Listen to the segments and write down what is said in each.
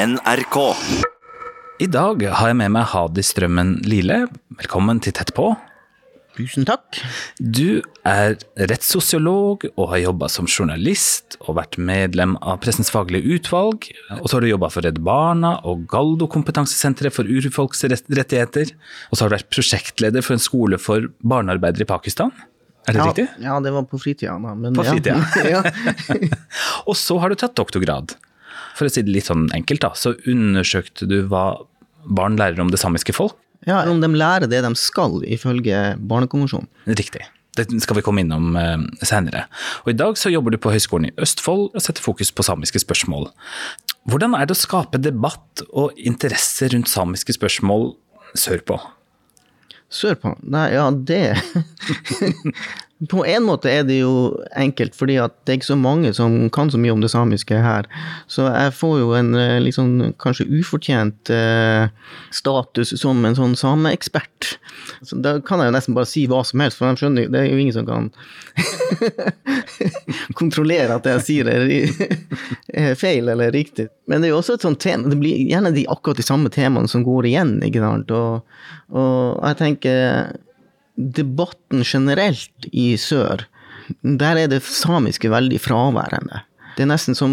NRK. I dag har jeg med meg Hadi Strømmen Lile. Velkommen til Tett på. Tusen takk. Du er rettssosiolog og har jobba som journalist og vært medlem av Pressens faglige utvalg. Og så har du jobba for Redd Barna og Galdo kompetansesenteret for urfolks rettigheter. Og så har du vært prosjektleder for en skole for barnearbeidere i Pakistan. Er det ja, riktig? Ja, det var på fritida. Da, men På fritida. Ja. Og så har du tatt doktorgrad. For å si det litt sånn enkelt, da, så undersøkte du hva barn lærer om det samiske folk. ja, om de lærer det de skal ifølge Barnekonvensjonen. Riktig. Det skal vi komme innom uh, senere. Og I dag så jobber du på Høgskolen i Østfold og setter fokus på samiske spørsmål. Hvordan er det å skape debatt og interesse rundt samiske spørsmål sørpå? Sørpå? Nei, ja, det På en måte er det jo enkelt, fordi at det er ikke så mange som kan så mye om det samiske her. Så jeg får jo en liksom, kanskje ufortjent eh, status som en sånn sameekspert. Så da kan jeg jo nesten bare si hva som helst, for de skjønner Det er jo ingen som kan kontrollere at det jeg sier er, er feil eller riktig. Men det er jo også et sånt tema, det blir gjerne de, akkurat de samme temaene som går igjen, ikke sant. Og, og jeg tenker debatten generelt i sør, der er det samiske veldig fraværende. Det er nesten som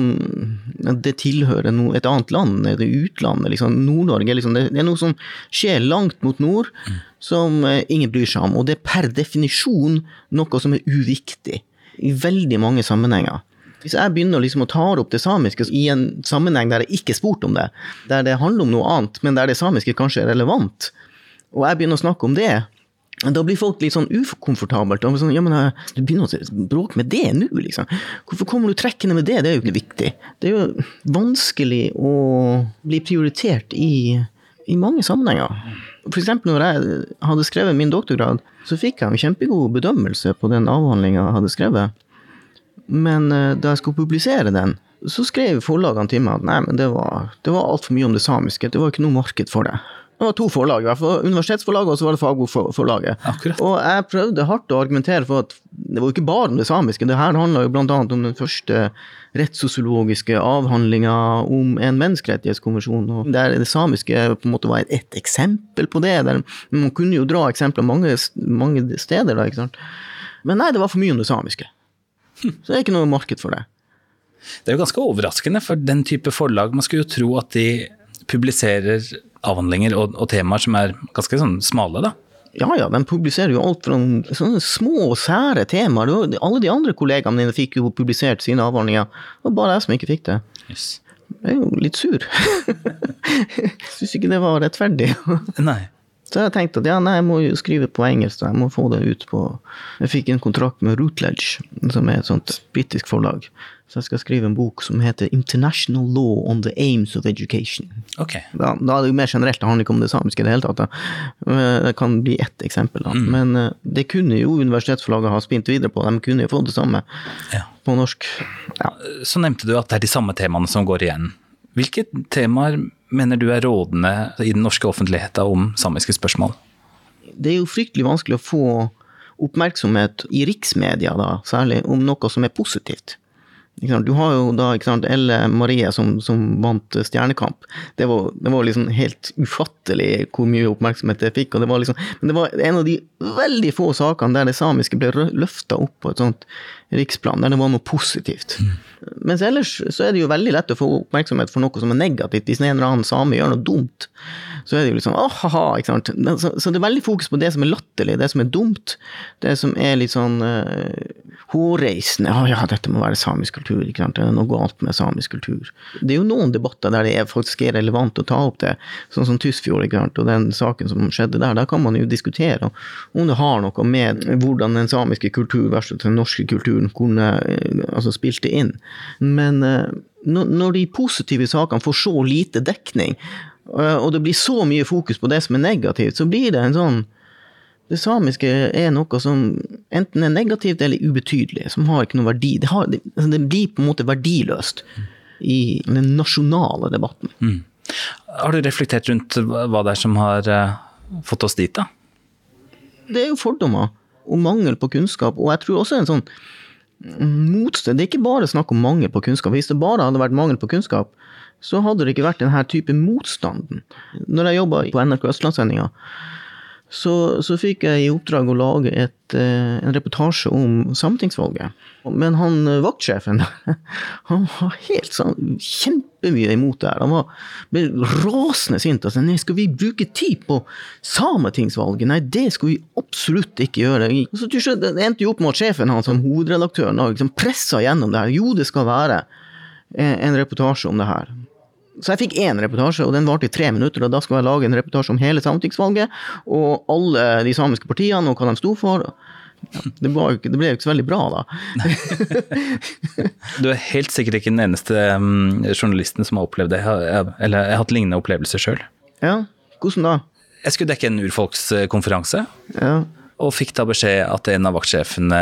det tilhører no, et annet land, det utlandet. Liksom. Nord-Norge liksom, det, er noe som skjer langt mot nord, som eh, ingen bryr seg om. Og det er per definisjon noe som er uviktig i veldig mange sammenhenger. Hvis jeg begynner liksom å ta opp det samiske i en sammenheng der jeg ikke er spurt om det, der det handler om noe annet, men der det samiske kanskje er relevant, og jeg begynner å snakke om det, da blir folk litt sånn ukomfortabelt. Og sånn, ja, men eh, Du begynner å bråke med det nå, liksom. Hvorfor kommer du trekkende med det? Det er jo ikke viktig. Det er jo vanskelig å bli prioritert i, i mange sammenhenger. Eksempel når jeg hadde skrevet min doktorgrad, så fikk jeg en kjempegod bedømmelse på den avhandlinga jeg hadde skrevet. Men eh, da jeg skulle publisere den, så skrev forlagene til meg at nei, men det var, det var altfor mye om det samiske. Det var ikke noe marked for det. Det var to forlag, i hvert fall universitetsforlaget og så var det fagbokforlaget. Og jeg prøvde hardt å argumentere for at det var jo ikke bare om det samiske. Det her handla jo bl.a. om den første rettssosiologiske avhandlinga om en menneskerettighetskonvensjon. og Der det samiske på en måte var et eksempel på det. Der man kunne jo dra eksempler mange, mange steder. da, ikke sant? Men nei, det var for mye om det samiske. Så det er ikke noe marked for det. Det er jo ganske overraskende for den type forlag. Man skulle jo tro at de publiserer avhandlinger og, og temaer som er ganske sånn smale, da. Ja ja, de publiserer jo alt fra sånne små, og sære temaer. Alle de andre kollegaene mine fikk jo publisert sine avhandlinger, og bare jeg som ikke fikk det. Yes. Jeg er jo litt sur. Syns ikke det var rettferdig. Nei. Så jeg tenkte at ja, nei, jeg må jo skrive på engelsk, jeg må få det ut på Jeg fikk en kontrakt med Rootledge, som er et sånt britisk forlag. Så jeg skal skrive en bok som heter 'International Law on the Aims of Education'. Ok. Da, da er det jo mer generelt, det handler ikke om det samiske i det hele tatt. Da. Det kan bli ett eksempel, da. Men uh, det kunne jo universitetsforlaget ha spint videre på. De kunne jo fått det samme Ja. på norsk. Ja. Så nevnte du at det er de samme temaene som går igjen. Hvilke temaer mener du er rådende i den norske offentligheten om samiske spørsmål? Det er jo fryktelig vanskelig å få oppmerksomhet i riksmedia, da, særlig, om noe som er positivt. Du har jo da ikke sant, Elle Marie som, som vant Stjernekamp. Det var, det var, liksom helt ufattelig hvor mye oppmerksomhet det fikk. og det var liksom, Men det var en av de veldig få sakene der det samiske ble løfta opp på et sånt riksplan, der det var noe positivt. Mm. Mens ellers så er det jo veldig lett å få oppmerksomhet for noe som er negativt. Hvis en eller annen same gjør noe dumt, så er det jo liksom åh, ha-ha, ikke sant. Så, så, det er veldig fokus på det som er latterlig, det som er dumt, det som er litt sånn uh, hårreisende. Å ja, dette må være samisk kultur, ikke sant. Det er noe galt med samisk kultur. Det er jo noen debatter der det er faktisk er relevant å ta opp det, sånn som Tysfjord, ikke sant. Og den saken som skjedde der, der kan man jo diskutere om det har noe med hvordan den samiske kultur versus den norske kulturen kunne altså spilte inn. Men uh, når de positive sakene får så lite dekning, og det blir så mye fokus på det som er negativt, så blir det en sånn Det samiske er noe som enten er negativt eller ubetydelig, som har ikke noe verdi. Det, har, det, det blir på en måte verdiløst i den nasjonale debatten. Mm. Har du reflektert rundt hva det er som har fått oss dit, da? Det er jo fordommer og mangel på kunnskap, og jeg tror også en sånn motstand. Det er ikke bare snakk om mangel på kunnskap. Hvis det bare hadde vært mangel på kunnskap, så hadde det ikke vært denne type motstanden. Når jeg jobba på NRK Østlandssendinga, så, så, fikk jeg i oppdrag å lage et, eh, en reportasje om sametingsvalget. Men han eh, vaktsjefen han var helt sånn kjempemye imot det her. Han var, ble rasende sint og sa nei, skal vi bruke tid på sametingsvalget? Nei, det skal vi absolutt ikke gjøre. Så til endte jo opp med at sjefen hans som hovedredaktør liksom pressa gjennom det her. Jo, det skal være en reportasje om det her. Så jeg fikk én reportasje, og den varte i tre minutter. og Da skulle jeg lage en reportasje om hele sametingsvalget og alle de samiske partiene og hva de sto for. Det, var, det, ble jo ikke så veldig bra, da. du er helt sikkert ikke den eneste um, journalisten som har opplevd det. Jeg, eller jeg har hatt lignende opplevelser sjøl. Ja, hvordan da? Jeg skulle dekke en urfolkskonferanse. Ja og fikk da beskjed at en av vaktsjefene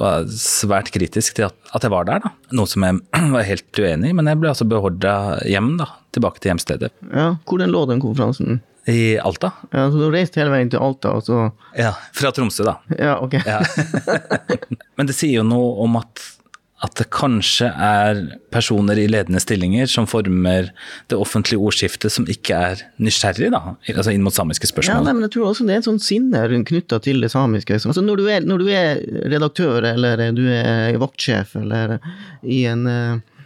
var svært kritisk til at jeg var der. da. Noe som jeg var helt uenig i, men jeg ble altså beordra hjem, da, tilbake til hjemstedet. Ja, Hvordan lå den konferansen? I Alta. Ja, Så du reiste hele veien til Alta? og så... Ja, fra Tromsø, da. Ja, ok. Ja. men det sier jo noe om at at det kanskje er personer i ledende stillinger som former det offentlige ordskiftet som ikke er nysgjerrig da, altså inn mot samiske spørsmål. Ja, nei, men jeg tror også det er et sånt sinne knytta til det samiske. Altså når, du er, når, du er, redaktør eller du er vaktsjef eller i en uh,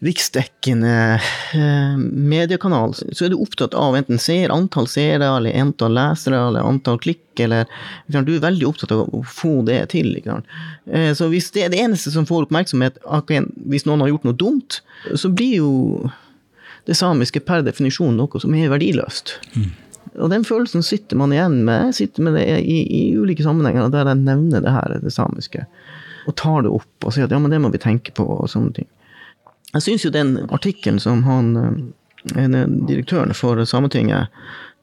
riksdekkende eh, mediekanal, så er du opptatt av enten ser, antall seere, eller antall lesere, eller antall klikk, eller Du er veldig opptatt av å få det til. Eh, så hvis det er det eneste som får oppmerksomhet, hvis noen har gjort noe dumt, så blir jo det samiske per definisjon noe som er verdiløst. Mm. Og den følelsen sitter man igjen med. Sitter med det i, i ulike sammenhenger der jeg nevner det her, det samiske. Og tar det opp og sier at ja, men det må vi tenke på, og sånne ting. Jeg syns jo den artikkelen som han, den direktøren for Sametinget,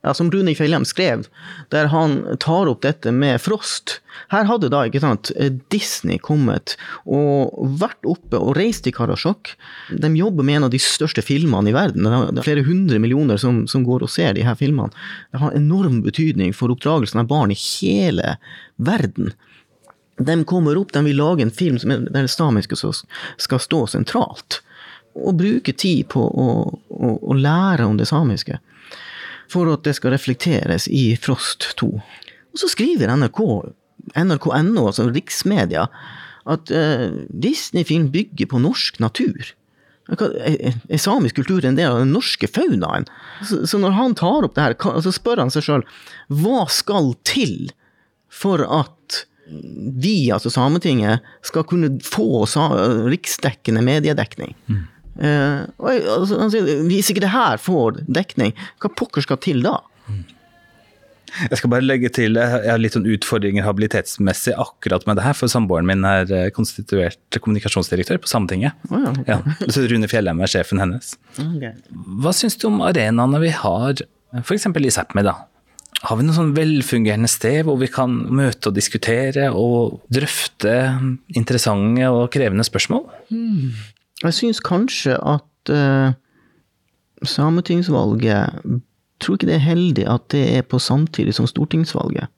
ja, som Rune Fjellheim skrev, der han tar opp dette med Frost Her hadde da ikke sant, Disney kommet og vært oppe og reist til Karasjok. De jobber med en av de største filmene i verden. Det er flere hundre millioner som, som går og ser de her filmene. Det har enorm betydning for oppdragelsen av barn i hele verden. De kommer opp, de vil lage en film som der det samiske skal stå sentralt å bruke tid på å, å, å, lære om det samiske. For at det skal reflekteres i Frost 2. Og så skriver NRK, NRK.no, altså riksmedia, at eh, Disney-film bygger på norsk natur. Er, samisk kultur en del av den norske faunaen? Så, så, når han tar opp det her, så spør han seg sjøl hva skal til for at vi, altså Sametinget, skal kunne få riksdekkende mediedekning? Mm. Uh, altså, han sier hvis ikke det her får dekning, hva pokker skal til da? Jeg skal bare legge til, jeg har litt sånn utfordringer habilitetsmessig akkurat med det her, for samboeren min er eh, konstituert kommunikasjonsdirektør på Sametinget. Oh, ja, okay. ja, så Rune Fjellheim er sjefen hennes. Okay. Hva syns du om arenaene vi har, f.eks. i Sápmi, da? Har vi noe sånn velfungerende sted hvor vi kan møte og diskutere og drøfte interessante og krevende spørsmål? Hmm. Jeg syns kanskje at uh, sametingsvalget Tror ikke det er heldig at det er på samtidig som stortingsvalget.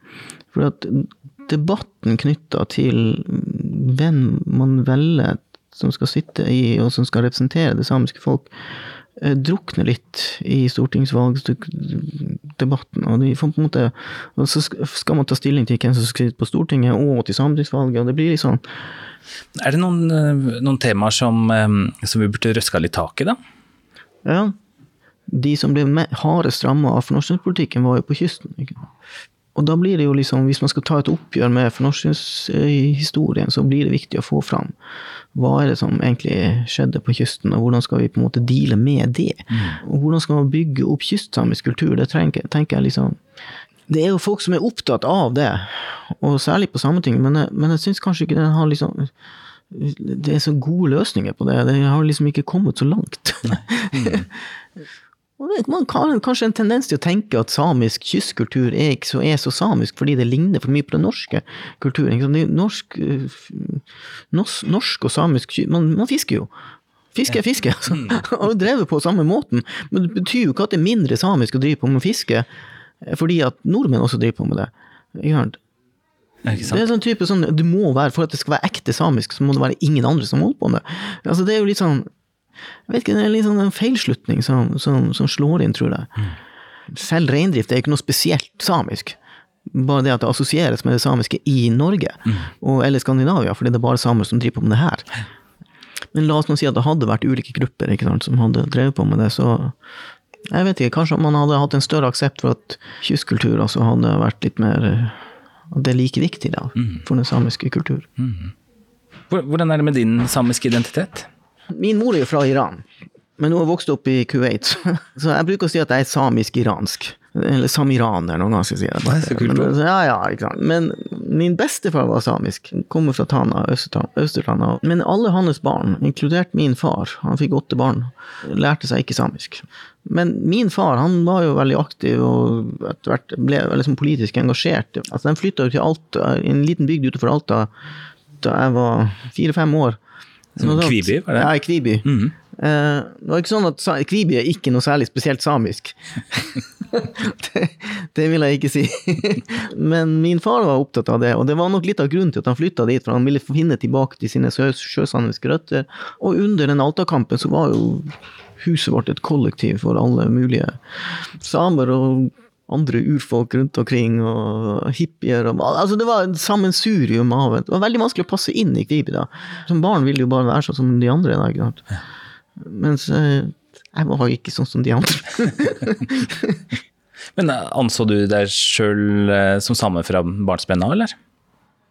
For at debatten knytta til hvem man velger som skal sitte i, og som skal representere det samiske folk, uh, drukner litt i stortingsvalgdebatten. Og, måte, og så skal man ta stilling til hvem som skal sitte på Stortinget, og til sametingsvalget, og det blir litt sånn er det noen, eh, noen temaer som, eh, som, vi burde røska litt tak i, da? Ja. De som ble hardest ramma av fornorskningspolitikken, var jo på kysten. Og da blir det jo liksom, hvis man skal ta et oppgjør med fornorskningshistorien, så blir det viktig å få fram hva er det som egentlig skjedde på kysten, og hvordan skal vi på en måte deale med det? Mm. Og hvordan skal man bygge opp kystsamisk kultur? Det tenker, tenker jeg liksom det er jo folk som er opptatt av det, og særlig på Sametinget, men, men jeg syns kanskje ikke den har liksom Det er så gode løsninger på det. Det har liksom ikke kommet så langt. Mm. Man har kanskje en tendens til å tenke at samisk kystkultur er ikke så, er så samisk fordi det ligner for mye på den norske kulturen. Norsk, norsk, norsk og samisk man, man fisker jo. Fiske er fiske. Altså. Mm. Har drevet på samme måten. Men det betyr jo ikke at det er mindre samisk å drive på med fiske fordi at nordmenn også driver på med det. Ikke sant? Det er sånn type sånn, du må være, For at det skal være ekte samisk, så må det være ingen andre som holder på med det. Altså, det er jo litt sånn Jeg vet ikke, Det er litt sånn en feilslutning som, som, som slår inn, tror jeg. Selv reindrift er ikke noe spesielt samisk. Bare det at det assosieres med det samiske i Norge, og, eller Skandinavia, fordi det er bare samer som driver på med det her. Men la oss nå si at det hadde vært ulike grupper sant, som hadde drevet på med det, så jeg vet ikke, kanskje om man hadde hatt en større aksept for at kystkultur også hadde vært litt mer At det er like viktig da, for den samiske kultur. Hvor- Hvordan er det med din samiske identitet? Min mor er jo fra Iran, men hun har vokst opp i Kuwait. Så jeg bruker å si at jeg er samisk-iransk. Eller samiraner, noen ganger skal jeg si det. Det så kult, Men, ja, ja, ikke sant. Men min bestefar var samisk. Kommer fra Tana, Østertana. Men alle hans barn, inkludert min far, han fikk åtte barn, lærte seg ikke samisk. Men min far han var jo veldig aktiv og etter hvert ble liksom politisk engasjert. Altså, de flytta jo til Alta, en liten bygd utenfor Alta da jeg var fire-fem år. Kviby, var det? Ja, Kviby. Kviby. -hmm. Eh, det var ikke sånn at Kviby er ikke noe særlig spesielt samisk. det, det vil jeg ikke si. Men min far var opptatt av det, og det var nok litt av grunnen til at han flytta dit, for han ville finne tilbake til sine sjø- sjøsamiske røtter. Og under den Alta-kampen så var jo huset vårt et kollektiv for alle mulige samer og andre urfolk rundt omkring, og hippier og Altså, det var et sammensurium av Det var veldig vanskelig å passe inn i Kviby, da. Som barn ville jo bare være sånn som de andre. Da, ikke sant? Mens eh, jeg var jo ikke sånn som de andre. Men eh, anså du deg sjøl som same fra barnsben av, eller?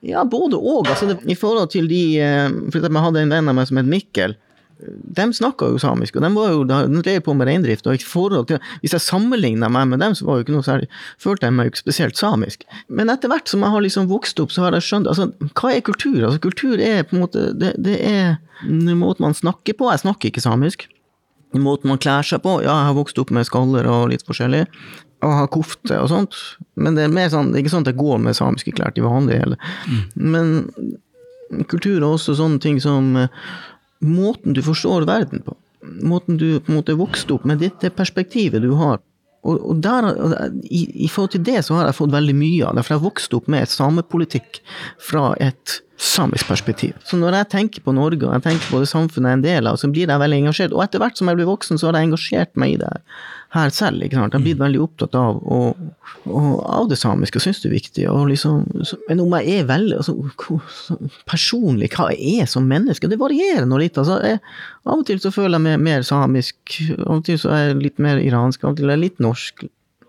Ja, både og. Altså, I forhold til de eh, For jeg hadde en venn av meg som het Mikkel. De snakka jo samisk, og de var jo, de drev på med reindrift. og til, Hvis jeg sammenligna meg med dem, så var jo ikke noe særlig, følte jeg meg jo ikke spesielt samisk. Men etter hvert som jeg har liksom vokst opp, så har jeg skjønt altså, Hva er kultur? Altså, kultur er på en måte Det, det er måten måte man snakker på. Jeg snakker ikke samisk. Måten man kler seg på. Ja, jeg har vokst opp med skaller og litt forskjellig. Og har kofte og sånt. Men det er mer sånn, det er ikke sånn at jeg går med samiske klær til vanlig. Eller. Men kultur er også sånne ting som eh, måten du forstår verden på. Måten du på en måte vokste opp med dette perspektivet du har. Og, og der, i, I forhold til det så har jeg fått veldig mye av det, for jeg vokste opp med et samepolitikk fra et samisk perspektiv. Så når jeg tenker på Norge og jeg tenker på det samfunnet jeg er en del av, så blir jeg veldig engasjert. Og etter hvert som jeg blir voksen, så har jeg engasjert meg i det her selv. ikke sant? Jeg har blitt veldig opptatt av, og, og av det samiske og syns det er viktig. Og liksom, så, men om jeg er veldig altså, personlig, hva jeg er som menneske, det varierer nå litt. altså. Jeg, av og til så føler jeg meg mer samisk, av og til så er jeg litt mer iransk, av og til er jeg litt norsk.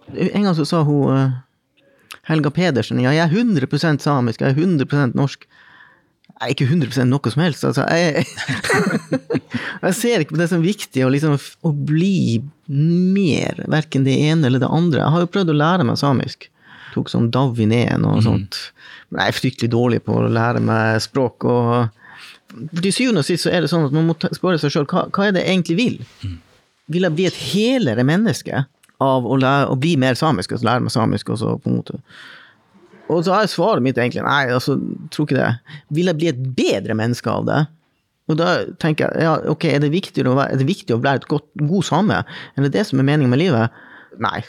En gang så sa hun eh, Helga Pedersen ja, jeg er 100% samisk, jeg er 100% norsk. Jeg er ikke 100% noe som helst. Altså, jeg, jeg ser ikke på det som viktig å, liksom, å bli mer, verken det ene eller det andre. Jeg har jo prøvd å lære meg samisk. Tok sånn Davin 1 og sånt. Men jeg er fryktelig dårlig på å lære meg språk. og Til syvende og sist så er det sånn at man må spørre seg sjøl hva, hva er det jeg egentlig vil. Vil jeg bli et helere menneske av å, lære, å bli mer samisk, altså lære meg samisk, og så på en måte og så er svaret mitt egentlig nei, altså, tror ikke det. Vil jeg bli et bedre menneske av det? Og da tenker jeg, ja, ok, er det viktig å være, er det viktig å være et godt, god same? Er det det som er meningen med livet? Nei.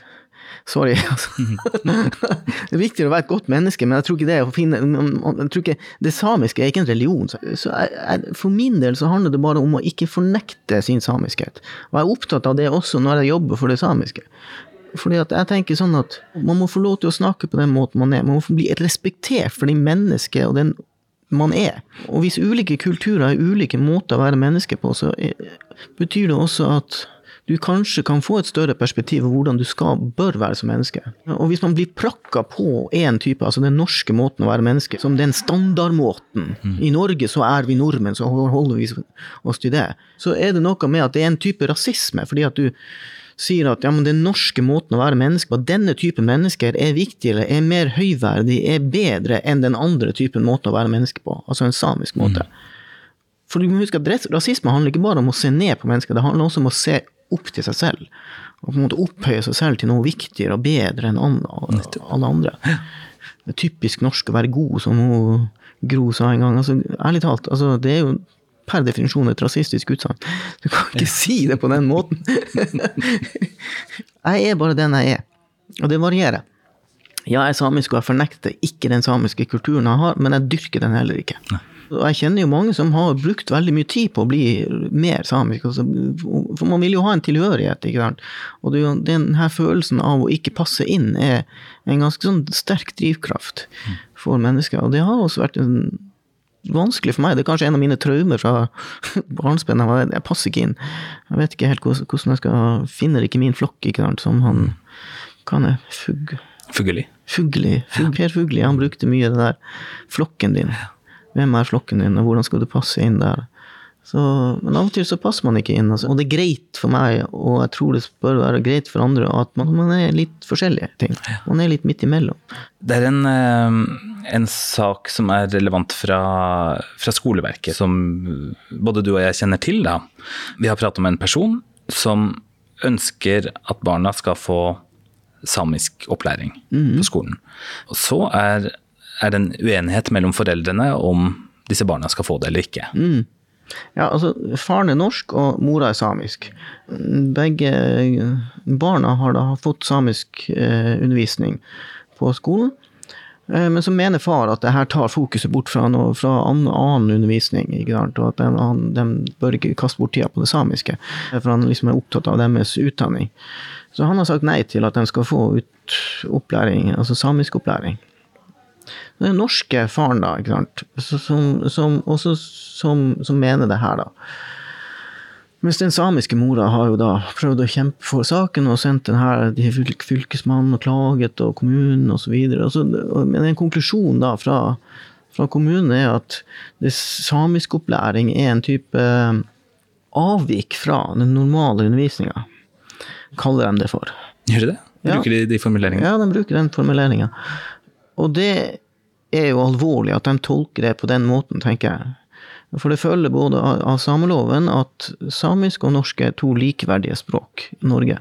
Sorry. Altså. det er viktigere å være et godt menneske, men jeg tror ikke det å finne jeg tror ikke, Det samiske er ikke en religion. Så, så jeg, jeg, for min del så handler det bare om å ikke fornekte sin samiskhet. Og jeg er opptatt av det også når jeg jobber for det samiske. Fordi at jeg tenker sånn at man må få lov til å snakke på den måten man er. Man må få bli respektert for det mennesket og den man er. Og hvis ulike kulturer har ulike måter å være menneske på, så er, betyr det også at du kanskje kan få et større perspektiv av hvordan du skal, bør være som menneske. Og hvis man blir prakka på én type, altså den norske måten å være menneske, som den standardmåten I Norge så er vi nordmenn, så holder vi oss til det. Så er det noe med at det er en type rasisme, fordi at du sier at ja, men den norske måten å være menneske på, denne typen mennesker er viktigere, er mer høyverdig, er bedre enn den andre typen måten å være menneske på, altså en samisk måte. For du må huske at rasisme handler ikke bare om å se ned på mennesker, det handler også om å se opp til seg selv. Og på en måte opphøye seg selv til noe viktigere og bedre enn alle andre. Det er typisk norsk å være god, som hun Gro sa en gang. Altså, ærlig talt, altså, det er jo per definisjon et rasistisk utsagn. Du kan ikke si det på den måten. jeg er bare den jeg er. Og det varierer. Ja, jeg er samisk, og jeg fornekter ikke den samiske kulturen jeg har, men jeg dyrker den heller ikke. Og jeg kjenner jo mange som har brukt veldig mye tid på å bli mer samisk. Altså, for man vil jo ha en tilhørighet, ikke sant. Og det, den her følelsen av å ikke passe inn er en ganske sånn sterk drivkraft for mennesker. Og det har også vært en vanskelig for meg. Det er kanskje en av mine traumer fra barnsben. Jeg passer ikke inn. Jeg vet ikke helt hvordan jeg skal Finner ikke min flokk, ikke sant, som han Kan jeg fugg... Fugli. Fugli. Fug, per Fugli. Han brukte mye det der. Flokken din. Hvem er flokken din, og hvordan skal du passe inn der? Så, men av og til så passer man ikke inn. Altså. Og det er greit for meg, og jeg tror det bør være greit for andre, at man, man er litt forskjellige ting. Man er litt midt imellom. Det er en, eh, en sak som er relevant fra, fra, skoleverket, som både du og jeg kjenner til. Da. Vi har pratet med en person som ønsker at barna skal få samisk opplæring mm. på skolen. Og så er, er, det en uenighet mellom foreldrene om disse barna skal få det eller ikke. Mm. Ja, altså, Faren er norsk, og mora er samisk. Begge barna har da fått samisk eh, undervisning på skolen. Eh, men så mener far at det her tar fokuset bort fra, noe, fra annen, annen, undervisning. Og at de, de, bør ikke kaste bort tida på det samiske. For han liksom er opptatt av deres utdanning. Så han har sagt nei til at de skal få ut opplæring, altså samisk opplæring. Den norske faren, da, ikke sant, som, som, også som, som mener det her, da. Mens den samiske mora har jo da prøvd å kjempe for saken og sendt den her til fylkesmannen og klaget og kommunen osv. Men en konklusjon da fra, fra kommunen er at det samiskopplæring er en type avvik fra den normale undervisninga kaller de det for. Gjør de det? Bruker ja. de de formuleringene? Ja, de bruker den formuleringa. Og det er jo alvorlig at de tolker det på den måten, tenker jeg. For det følger både av sameloven at samisk og norsk er to likeverdige språk i Norge.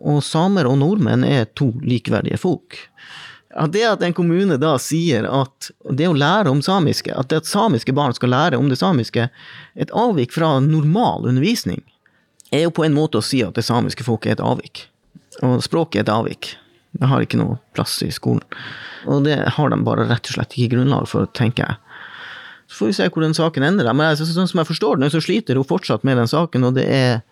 Og samer og nordmenn er to likeverdige folk. At det at en kommune da sier at det å lære om samiske, at det at samiske barn skal lære om det samiske, et avvik fra normal undervisning, er jo på en måte å si at det samiske folket er et avvik. Og språket er et avvik. Det har ikke noe plass i skolen. Og det har de bare rett og slett ikke grunnlag for, tenker jeg. Så får vi se hvor den saken ender. Men sånn som jeg forstår den, så sliter hun fortsatt med den saken, og det er,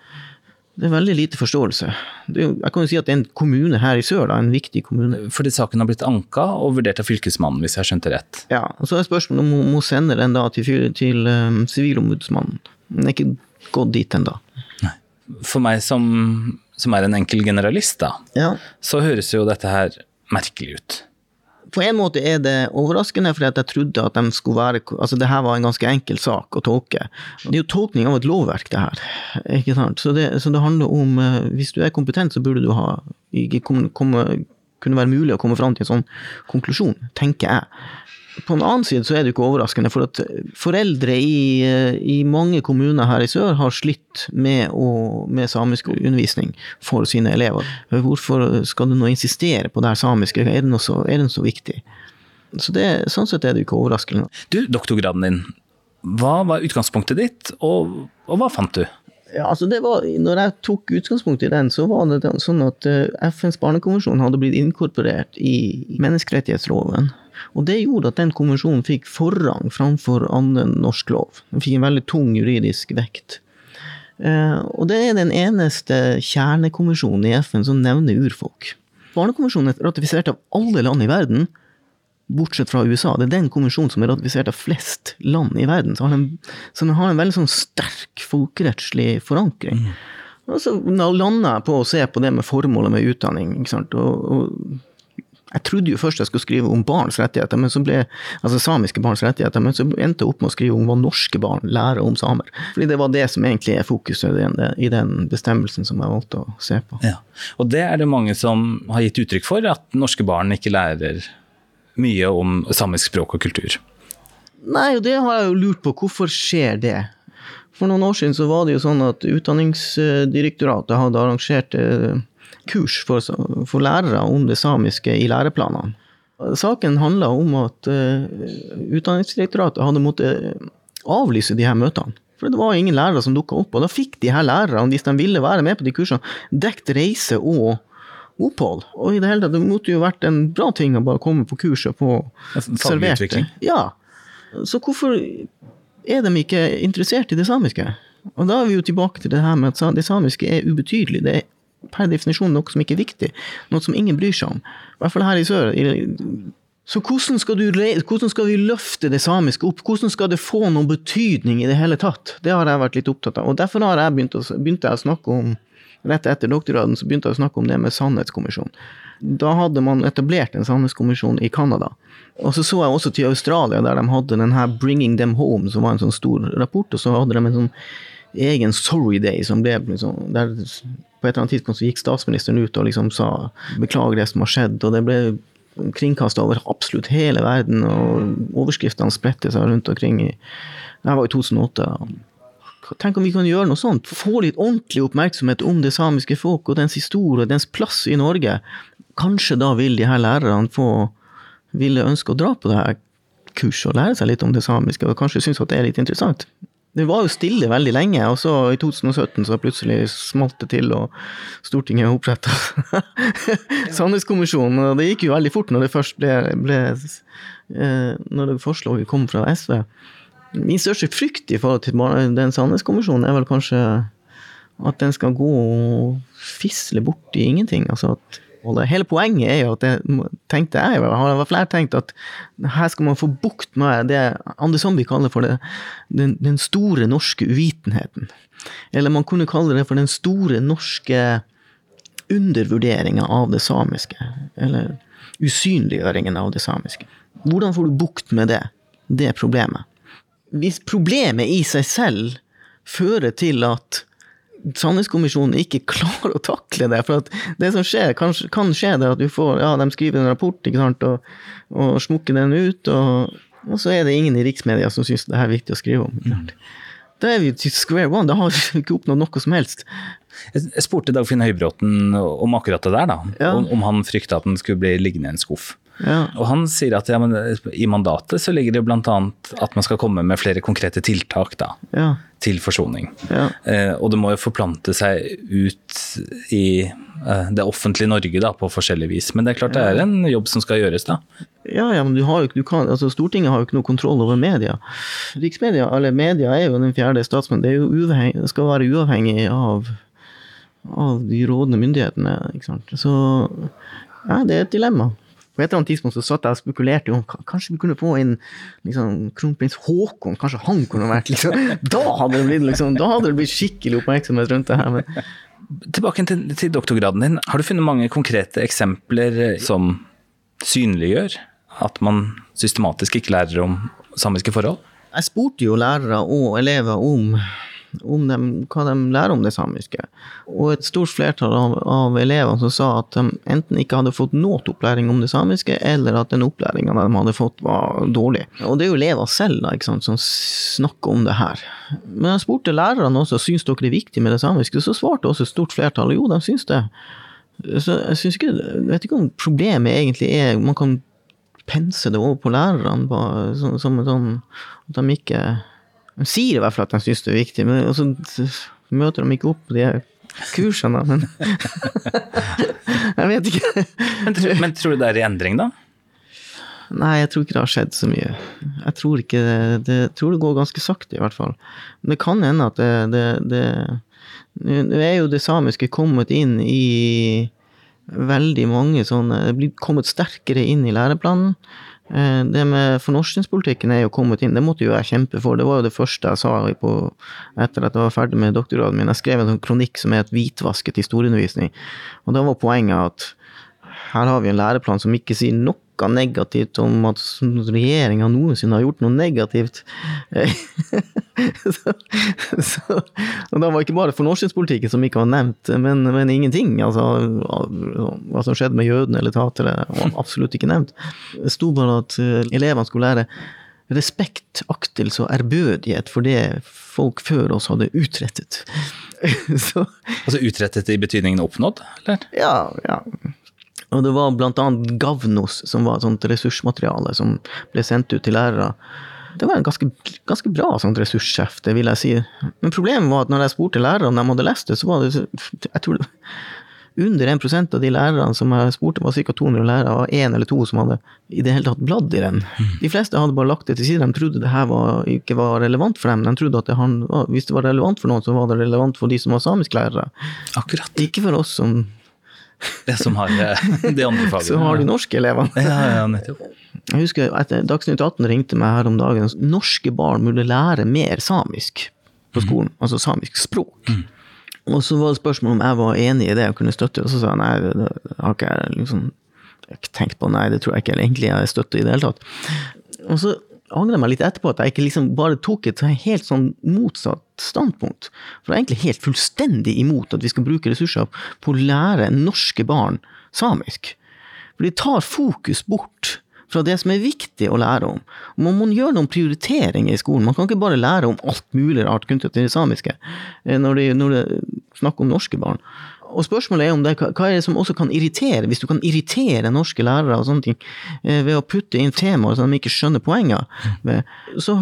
det er veldig lite forståelse. Det, jeg kan jo si at det er en kommune her i sør, da, en viktig kommune. Fordi saken har blitt anka og vurdert av Fylkesmannen, hvis jeg har skjønt det rett? Ja, og så er spørsmålet om hun må sende den da til, til um, Sivilombudsmannen. Den er ikke gått dit ennå for meg som, som, er en enkel generalist, da, ja. så høres jo dette her merkelig ut. På en måte er det overraskende, for jeg trodde at de skulle være Altså, det her var en ganske enkel sak å tolke. Det er jo tolkning av et lovverk, det her. Ikke sant? Så det, så det handler om eh, Hvis du er kompetent, så burde du ha komme, kunne være mulig å komme fram til en sånn konklusjon, tenker jeg på en annen side så er det jo ikke overraskende, for at foreldre i, i mange kommuner her i sør har slitt med, å, med samisk undervisning for sine elever. Hvorfor skal du nå insistere på det her samiske, er det, så, så viktig? Så det, sånn sett er det jo ikke overraskende. Du, doktorgraden din, hva var utgangspunktet ditt, og, og hva fant du? Ja, altså det var, når jeg tok utgangspunkt i den, så var det sånn at eh, FNs barnekonvensjon hadde blitt inkorporert i menneskerettighetsloven. Og det gjorde at den konvensjonen fikk forrang framfor annen norsk lov. Den fikk en veldig tung juridisk vekt. Eh, og det er den eneste kjernekonvensjonen i FN som nevner urfolk. Barnekonvensjonen er ratifisert av alle land i verden, bortsett fra USA. Det er den konvensjonen som er ratifisert av flest land i verden. Så, den, så den har en veldig sånn sterk folkerettslig forankring. Mm. Og så landa jeg på å se på det med formålet med utdanning. Og, og jeg trodde jo først jeg skulle skrive om barns rettigheter, men så ble, altså samiske barns rettigheter, men så endte jeg opp med å skrive om hva norske barn lærer om samer. Fordi det var det som egentlig er fokuset i den, i den bestemmelsen som jeg valgte å se på. Ja. Og det er det mange som har gitt uttrykk for, at norske barn ikke lærer mye om samisk språk og kultur. Nei, og det har jeg jo lurt på. Hvorfor skjer det? For noen år siden så var det jo sånn at Utdanningsdirektoratet hadde arrangert eh, kurs for, for lærere om det samiske i læreplanene. Saken handla om at uh, Utdanningsdirektoratet hadde måttet avlyse de her møtene. For det var ingen lærere som dukka opp. Og da fikk de her lærerne, hvis de ville være med på de kursene, dekt reise og opphold. Og i det hele tatt, det måtte jo vært en bra ting å bare komme på kurs og få servert det. Ja. Så hvorfor er de ikke interessert i det samiske? Og da er vi jo tilbake til det her med at det samiske er ubetydelig. Det er per definisjon noe som ikke er viktig. Noe som ingen bryr seg om. I hvert fall her i sør. Så hvordan skal, du, hvordan skal vi løfte det samiske opp? Hvordan skal det få noen betydning i det hele tatt? Det har jeg vært litt opptatt av. Og derfor har jeg begynt å, begynte jeg å snakke om Rett etter doktorgraden så begynte jeg å snakke om det med sannhetskommisjon. Da hadde man etablert en sannhetskommisjon i Canada. Og så så jeg også til Australia, der de hadde den her 'Bringing Them Home', som var en sånn stor rapport. Og så hadde de en sånn egen sorry day som ble liksom, der På et eller annet tidspunkt så gikk statsministeren ut og liksom sa 'beklager det som har skjedd', og det ble kringkasta over absolutt hele verden, og overskriftene spredte seg rundt omkring Det Det var i 2008. Tenk om vi kan gjøre noe sånt. Få litt ordentlig oppmerksomhet om det samiske folk og dens historie og dens plass i Norge. Kanskje da vil de her lærerne få ville ønske å dra på det her kurset og lære seg litt om det samiske, og kanskje synes at det er litt interessant. Det var jo stille veldig lenge, og så i 2017 så plutselig smalt det til, og Stortinget oppretta Sannhetskommisjonen. Og det gikk jo veldig fort når det først ble, ble eh, Når det forslaget kom fra SV. Min største frykt i forhold til den sannhetskommisjonen er vel kanskje at den skal gå og fisle bort i ingenting. Altså at Hele poenget er jo at det tenkte jeg har i flere tenkt at her skal man få bukt med det Andy Zombie kaller for det, den, den, store norske uvitenheten. Eller man kunne kalle det for den store norske undervurderinga av det samiske. Eller usynliggjøringen av det samiske. Hvordan får du bukt med det? Det problemet. Hvis problemet i seg selv fører til at Sannhetskommisjonen ikke klarer å takle det. For det som skjer, kan, kan skje det at du får Ja, de skriver en rapport ikke sant, og, og smukker den ut, og, og, så er det ingen i riksmedia som syns det er viktig å skrive om. Mm. Da er vi til square one. Da har vi ikke oppnådd noe som helst. Jeg spurte Dagfinn Høybråten om akkurat det der, da. Ja. Om, om, han frykta at den skulle bli liggende i en skuff. Ja. Og han sier at ja, i mandatet så ligger det bl.a. at man skal komme med flere konkrete tiltak da, ja. til forsoning. Eh, og det må jo forplante seg ut i eh, det offentlige Norge da, på forskjellig vis. Men det er klart det er en jobb som skal gjøres, da. Ja, ja, men du har jo, du kan, altså Stortinget har jo ikke noe kontroll over media. Riksmedia, eller media, er jo den fjerde statsmannen. Det, uavheng, skal være uavhengig av, av de rådende myndighetene. Så ja, det er et dilemma. På et eller annet tidspunkt så satt jeg og spekulerte om kanskje vi kunne få inn liksom, kronprins Haakon. Kanskje han kunne vært liksom, Da hadde det blitt, liksom, da hadde det blitt skikkelig oppmerksomhet rundt det her. Men. Tilbake til, til, doktorgraden din. Har du funnet mange konkrete eksempler som synliggjør at man systematisk ikke lærer om samiske forhold? Jeg spurte jo lærere og elever om om dem, hva de lærer om det samiske. Og et stort flertall av, av elevene som sa at de enten ikke hadde fått noe opplæring om det samiske, eller at den opplæringa de hadde fått, var dårlig. Og det er jo elever selv da, sant, som snakker om det her. Men jeg spurte lærerne også syns dere er viktig med det samiske, så svarte også et stort flertall jo, de syns det. Så jeg, syns ikke, jeg vet ikke om problemet egentlig er man kan pense det over på lærerne som, som sånn at de ikke de sier i hvert fall at de syns det er viktig, men så møter de ikke opp på de kursene, men Jeg vet ikke. men, tror, men tror du det er i endring, da? Nei, jeg tror ikke det har skjedd så mye. Jeg tror ikke det, det, tror det går ganske sakte, i hvert fall. Men det kan hende at det, det, det Nå er jo det samiske kommet inn i veldig mange sånne Det blir kommet sterkere inn i læreplanen. Eh, det med fornorskningspolitikken er jo kommet inn, det måtte jo jeg kjempe for. Det var jo det første jeg sa på, etter at jeg var ferdig med doktorgraden min. Jeg skrev en sånn kronikk som het 'Hvitvasket historieundervisning'. Og da var poenget at her har vi en læreplan som ikke sier noe negativt om at regjeringa noensinne har gjort noe negativt. så, så, og da var ikke bare fornorskingspolitikken som ikke var nevnt, men, men ingenting. Altså, hva som skjedde med jødene eller tatere, var absolutt ikke nevnt. Det sto bare at eh, elevene skulle lære respekt, aktelse og ærbødighet for det folk før oss hadde utrettet. så, altså utrettet i betydningen oppnådd, eller? Ja, ja. Og det var blant annet Gavnos, som var et sånt ressursmateriale som ble sendt ut til lærere. Det var en ganske, ganske bra sånt ressurssjef, det vil jeg si. Men problemet var at når jeg spurte lærere om de hadde lest det, så var det jeg tror det, under 1% av de lærerne som jeg spurte, var ca. 200 lærere, og én eller to som hadde i det hele tatt bladd i den. De fleste hadde bare lagt det til side. De trodde det her var, ikke var relevant for dem. De trodde at det, han, hvis det var relevant for noen, så var det relevant for de som var samisklærere. Akkurat. Ikke for oss som, Det som har eh, de andre fagene. som har de norske elevene. Ja, ja, nettopp. Jeg husker at Dagsnytt 18 ringte meg her om dagen. Norske barn burde lære mer samisk på skolen. Altså samisk språk. Og så var det spørsmål om jeg var enig i det og kunne støtte. Og så sa jeg nei, det, det har ikke jeg liksom jeg har ikke tenkt på. Nei, det tror jeg ikke egentlig jeg støtter i det hele tatt. Og så angrer meg litt etterpå at jeg ikke liksom bare tok et helt sånn motsatt standpunkt. For jeg er egentlig helt fullstendig imot at vi skal bruke ressurser på å lære norske barn samisk. For de tar fokus bort fra det som er viktig å lære om. Og Man må gjøre noen prioriteringer i skolen. Man kan ikke bare lære om alt mulig rart knyttet til det samiske eh, når det, er snakk om norske barn. Og spørsmålet er om det, hva er det som også kan irritere, hvis du kan irritere norske lærere og sånne ting eh, ved å putte inn temaer som de ikke skjønner poenget så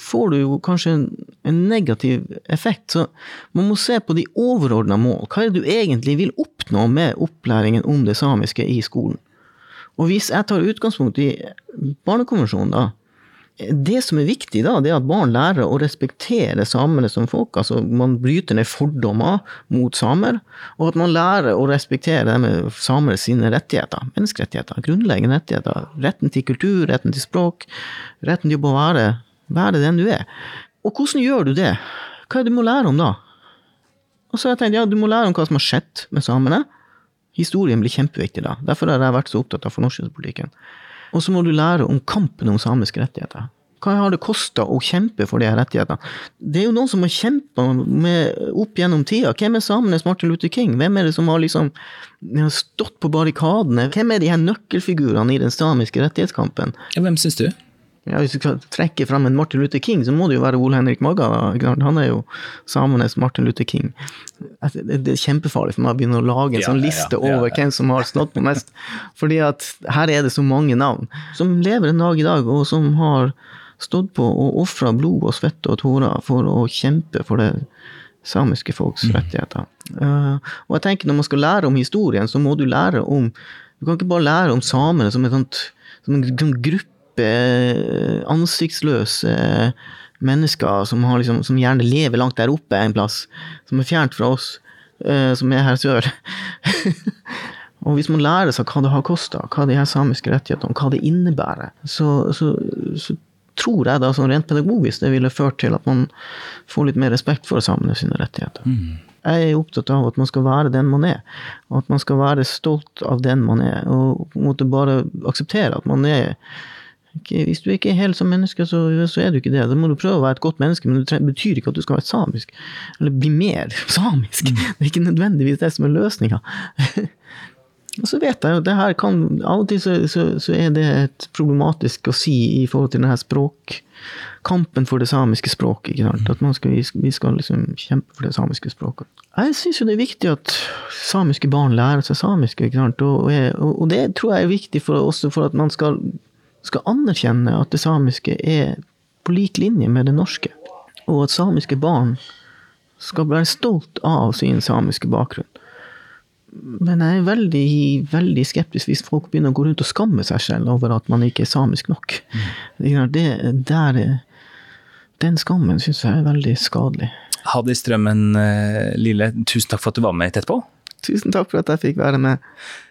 får du jo kanskje en, en negativ effekt. Så man må se på de overordna mål. Hva er det du egentlig vil oppnå med opplæringen om det samiske i skolen? Og hvis jeg tar utgangspunkt i Barnekonvensjonen, da. Det som er viktig, da, det er at barn lærer å respektere samene som folk. altså Man bryter ned fordommer mot samer, og at man lærer å respektere samer sine rettigheter. Menneskerettigheter, grunnleggende rettigheter. Retten til kultur, retten til språk, retten til å være, være den du er. Og hvordan gjør du det? Hva er det du må lære om da? Og så har jeg tenkt, ja, du må lære om hva som har skjedd med samene. Historien blir kjempeviktig da. Derfor har jeg vært så opptatt av fornorskningspolitikken. Og så må du lære om kampen om samiske rettigheter. Hva har det kosta å kjempe for de her rettighetene? Det er jo noen som har kjempa opp gjennom tida. Hvem er samenes Martin Luther King? Hvem er det som har liksom stått på barrikadene? Hvem er de her nøkkelfigurene i den samiske rettighetskampen? Hvem syns du? Ja, hvis du skal trekke fram en Martin Luther King, så må det jo være Ole Henrik Magga. Han er jo samenes Martin Luther King. Altså, det er kjempefarlig for meg å begynne å lage en Ja, sånn liste ja, over hvem som har stått på mest. Fordi at her er det så mange navn som lever en dag i dag, og som har stått på og ofra blod og svette og tårer for å kjempe for det samiske folks Mm. rettigheter. Eh, og jeg tenker når man skal lære om historien, så må du lære om Du kan ikke bare lære om samene som, som en gruppe eh, ansiktsløse mennesker som, har liksom, som gjerne lever langt der oppe en plass, som er fjernt fra oss, uh, som er her sør. Og hvis man lærer seg hva det har kosta, hva de her samiske rettighetene, hva det innebærer, så, så, så tror jeg da sånn rent pedagogisk det ville ført til at man får litt mer respekt for samene sine rettigheter. Jeg er opptatt av at man skal være den man er, og at man skal være stolt av den man er, og på en måte bare akseptere at man er Hvis du ikke er helt som menneske, så, så er du ikke det. Da må du prøve å være et godt menneske, men det betyr ikke at du skal være samisk. Eller bli mer samisk. Det er ikke nødvendigvis det som er løsninga. Og så vet jeg jo, det her kan Av og til så, så, så er det et problematisk å si i forhold til denne språkkampen for det samiske språket. ikke sant? At man skal, vi skal- liksom kjempe for det samiske språket. Jeg syns jo det er viktig at samiske barn lærer seg samisk. ikke sant? Og, og og det tror jeg er viktig for, også for at man skal, skal anerkjenne at det samiske er på lik linje med det norske. Og at samiske barn skal være stolt av sin samiske bakgrunn. Men jeg er veldig, veldig skeptisk hvis folk begynner å gå rundt og skamme seg selv over at man ikke er samisk nok. Det, der, den skammen syns jeg er veldig skadelig. Hadi Strømmen eh, Lille, tusen takk for at du var med Tett på. Tusen takk for at jeg fikk være med.